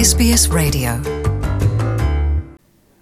SBS Radio.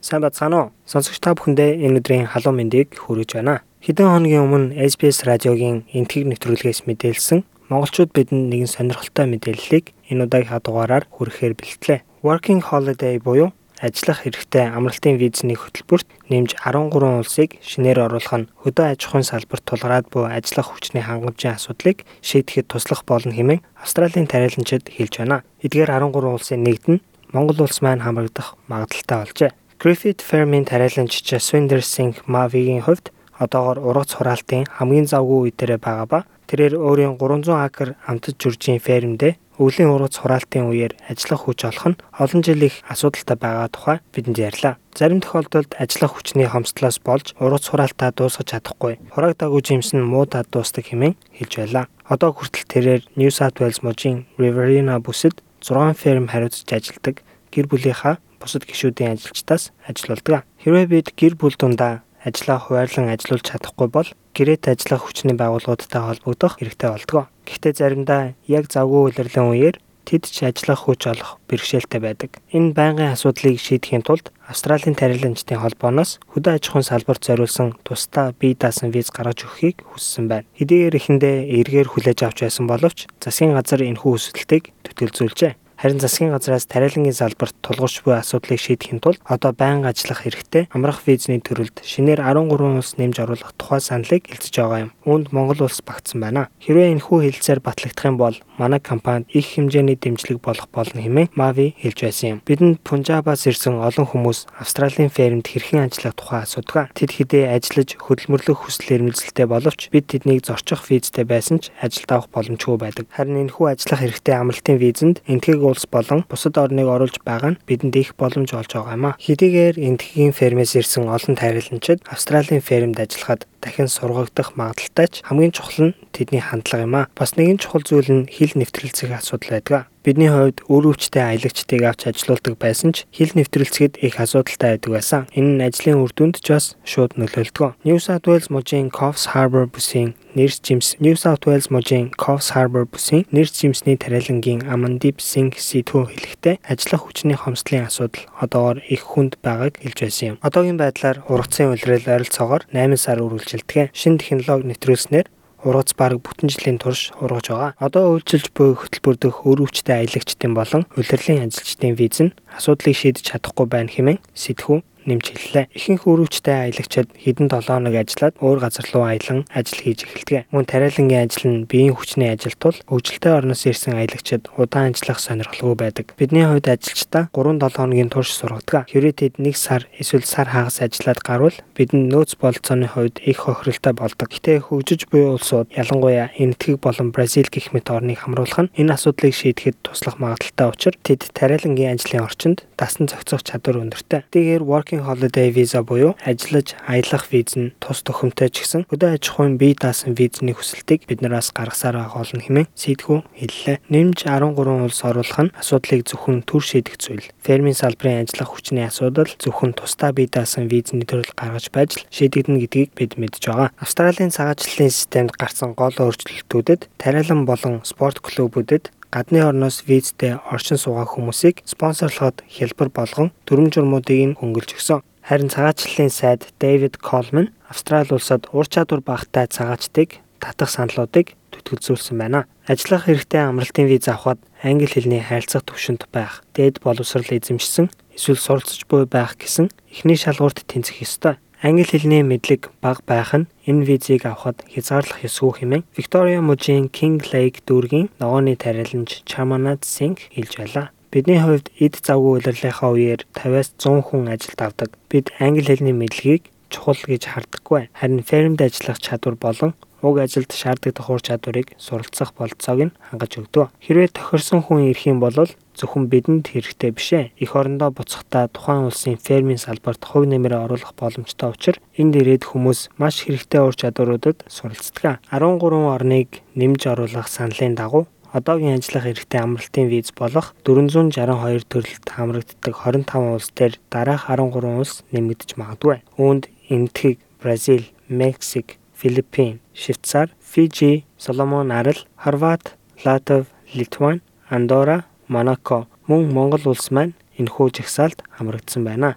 Сайн бацгаана уу? Сонсогч та бүхэндээ энэ өдрийн халуун мэндийг хүргэж байна. Хэдэн хоногийн өмнө SBS радиогийн энтгэг нэвтрүүлгээс мэдээлсэн монголчууд бидэнд нэгэн сонирхолтой мэдээллийг энэ удаагийн дугаараар хүрэхээр бэлтлээ. Working Holiday буюу ажиллах хэрэгтэй амралтын визний хөтөлбөрт нэмж 13 улсыг шинээр оруулах нь хөдөө аж ахуйн салбарт тулгараад буй ажиллах хүчний хангамжийн асуудлыг шийдэхэд туслах болно хэмээн Австралийн тариаланчид хэлж байна. Эдгээр 13 улсын нэгд нь Монгол улс маань хамрагдах магадaltaй болжээ. Griffith Firm-ийн тариаланч Jaswinder Singh Mavi-гийн хувьд одоогоор ургац хураалтын хамгийн завгүй үе дээрээ байгаа ба тэрээр өөрийн 300 акр амтд жүржийн фермдээ өвлийн ургац хураалтын үеэр ажиллах хүч олох нь олон жил их асуудалтай байгаа тухай бидэнд ярьлаа. Зарим тохиолдолд ажиллах хүчний хомсдлоос болж ургац хураалтаа дуусгаж чадахгүй. Хураагдаагүй жимс нь муудаад дуустдаг хэмээн хэлж байлаа. Одоо хүртэл тэрээр New South Wales мужийн Riverina бүсэд 6 ферм хариуцж ажилладаг гэр бүлийнхаа бусад гишүүдийн ажилчдаас ажилуулдаг. Хэрвээ бид гэр бүл дундаа ажлаа хуваарлан ажилуулж чадахгүй бол гэрээт ажиллах хүчний байгууллагуудтай холбогдох хэрэгтэй болдог. Гэхдээ заримдаа яг завгүй улирлын үеэр тэд ч ажиллах хүч олох бэрхшээлтэй байдаг. Энэ байнгын асуудлыг шийдэхийн тулд Австралийн тариаланчдын холбооноос хөдөө аж ахуйн салбарт зориулсан тусдаа бие даасан виз гаргаж өгөхийг хүссэн байна. Хэдийгээр эхэндээ эргээр хүлээж авч байсан боловч засгийн газар энэхүү хүсэлтийг төтөлзүүлжээ. Харин засгийн газраас тариалангийн салбарт тулгуур буй асуудлыг шийдэхин тулд одоо байнга ажиллах хэрэгтэй амрах визний төрөлд шинээр 13 улс нэмж оруулах тухай саналыг илтгэж байгаа юм. Үүнд Монгол улс багтсан байна. Хэрвээ энэхүү хэлэлцээр батлагдах юм бол манай компанид их хэмжээний дэмжлэг болох болно хэмээн Mavi хэлж байсан юм. Бидэнд Пунжабаас ирсэн олон хүмүүс Австралийн фермд хэрхэн ажиллах тухай асуудаг. Тэд хэдээ ажиллаж хөдөлмөрлөх хүсэл эрмэлзэлтэй боловч бид тэднийг зорчих визтэй байсан ч ажилд авах боломжгүй байдаг. Харин энэхүү ажиллах хэрэгтэй амралтын визэнд энтгэг улс болон бусад орныг оруулж байгаа нь бидэнд их боломж олж байгаа юм а. Хэдийгээр энтхийн фермээс ирсэн олон тайраланчид Австралийн фермд ажиллахад дахин сургагдах магадaltaй ч хамгийн чухал нь тэдний хандлага юм а. Бас нэгэн чухал зүйл нь хил нэвтрэлцэх асуудал байдаг. Бидний хувьд үр өвчтэй аялагчдыг авч ажилуулдаг байсан ч хил нэвтрэлцэхэд их асуудалтай байдаг байсан. Энэ нь ажлын үр дүнд ч бас шууд нөлөөлдөг. New South Wales мужийн Coffs Harbour бүсийн нэрс жимс New South Wales мужийн Coffs Harbour бүсийн нэрс жимсний тариалангийн Amandip Singh сэтгүү хэлэхдээ ажиллах хүчний хомсдлын асуудал одоогоор их хүнд байгааг хэлж байсан юм. Одоогийн байдлаар ургацын улирал ойролцоогоор 8 сар үргэлжилдэг. Шинэ технологи нэвтрүүлснээр ургац бараг бүтэн жилийн турш ургаж байгаа. Одоо үйлчилж буй хөтөлбөр дэх өрөвчтэй аялагчдын болон улирлын ажилчдын виз нь асуудлыг шийдэж чадахгүй байна хэмээн сэтгүү нэмж хэллээ. Ихэнх өрөвчтэй аялагчид хэдэн 7 хоног ажиллаад өөр газар руу аялан ажил хийж эхэлдэг. Мөн тариалангийн ажил нь биеийн хүчний ажил тул хөгжилтэй орноос ирсэн аялагчид удаан ажиллах сонирхолгүй байдаг. Бидний хувьд ажилчдаа 3-7 хоногийн турш сургадаг. Хэрэв тэд 1 сар эсвэл сар хагас ажиллаад гарвал бидэнд нөөц бололцооны хувьд их хохиролтой болдог. Гэтэ хөгжиж буй улсууд ялангуяа Энэтхэг болон Бразил гэх мэт орныг хамруулах нь энэ асуудлыг шийдэхэд туслах магадaltaй учраас тэд тариалангийн ажлын орчинд дасан зохицох чадвар өндөртэй. Тэгээр working Working Holiday Visa буюу ажиллаж аялах виз нь тус төхөмтэй ч гэсэн хөдөө аж ахуйн бие даасан визний хүсэлтийг биднээс гаргасаар байгаа болно хэмээн сэтгүү хэллээ. Нэмж 13 улс оруулах нь асуудлыг зөвхөн төр шийдэх зүйл. Фермийн салбарын ажиллах хүчний асуудал зөвхөн тусдаа бие даасан визний төрөл гаргаж байж шийдэгдэнэ гэдгийг бид мэдж байгаа. Австралийн цагаачлалын системд гарсан гол өөрчлөлтүүдэд тариалан болон спорт клубүүдэд гадны орноос визтэй оршин суугаа хүмүүсийг спонсорлоход хялбар болгон дүрм журмуудыг нь хөнгөлж өгсөн. Харин цагаачлалын сайд Дэвид Колман Австрали улсад ур чадвар багтай цагаачдыг татах саналуудыг төтгөлзүүлсэн байна. Ажиллах хэрэгтэй амралтын виз авахд англи хэлний харилцах төвшөнд байх, дээд боловсрал эзэмшсэн эсвэл суралцж буй байх гэсэн эхний шалгуурт тэнцэх ёстой. Англи хэлний мэдлэг бага байх нь энэ визийг авахд хязгаарлах ёсгүй хэмээн Victoria мужийн King Lake дүүргийн ногооны тариаланч Chamanat Singh хэлж байлаа. Бидний хувьд эд завгүй улирлынхаа үеэр 50-аас 100 хүн ажилд авдаг. Бид англи хэлний мэдлэгийг чухал гэж хардаггүй. Харин фермд ажиллах чадвар болон уг ажилд шаардлагатай ур чадварыг суралцах болцоог нь хангаж өгдөг. Хэрвээ тохирсон хүн ирэх юм бол зөвхөн бидэнд хэрэгтэй биш ээ. Эх орондоо буцахдаа тухайн улсын фермийн салбарт хувь нэмрээ оруулах боломжтой учраас энд ирээд хүмүүс маш хэрэгтэй ур чадваруудад суралцдаг. 13 орныг нэмж оруулах саналын дагуу одоогийн ажиллах эрхтэй амралтын виз болох 462 төрөлд хамрагддаг 25 улс дээр дараах 13 улс нэмэгдэж магадгүй. Үүнд Энэтхэг, Бразил, Мексик, Филиппин, Швейцар, Фижи, Соломон арал, Хорват, Латв, Литван, Андора, Монако мөн Монгол улс маань энэхүү жагсаалд хамрагдсан байна.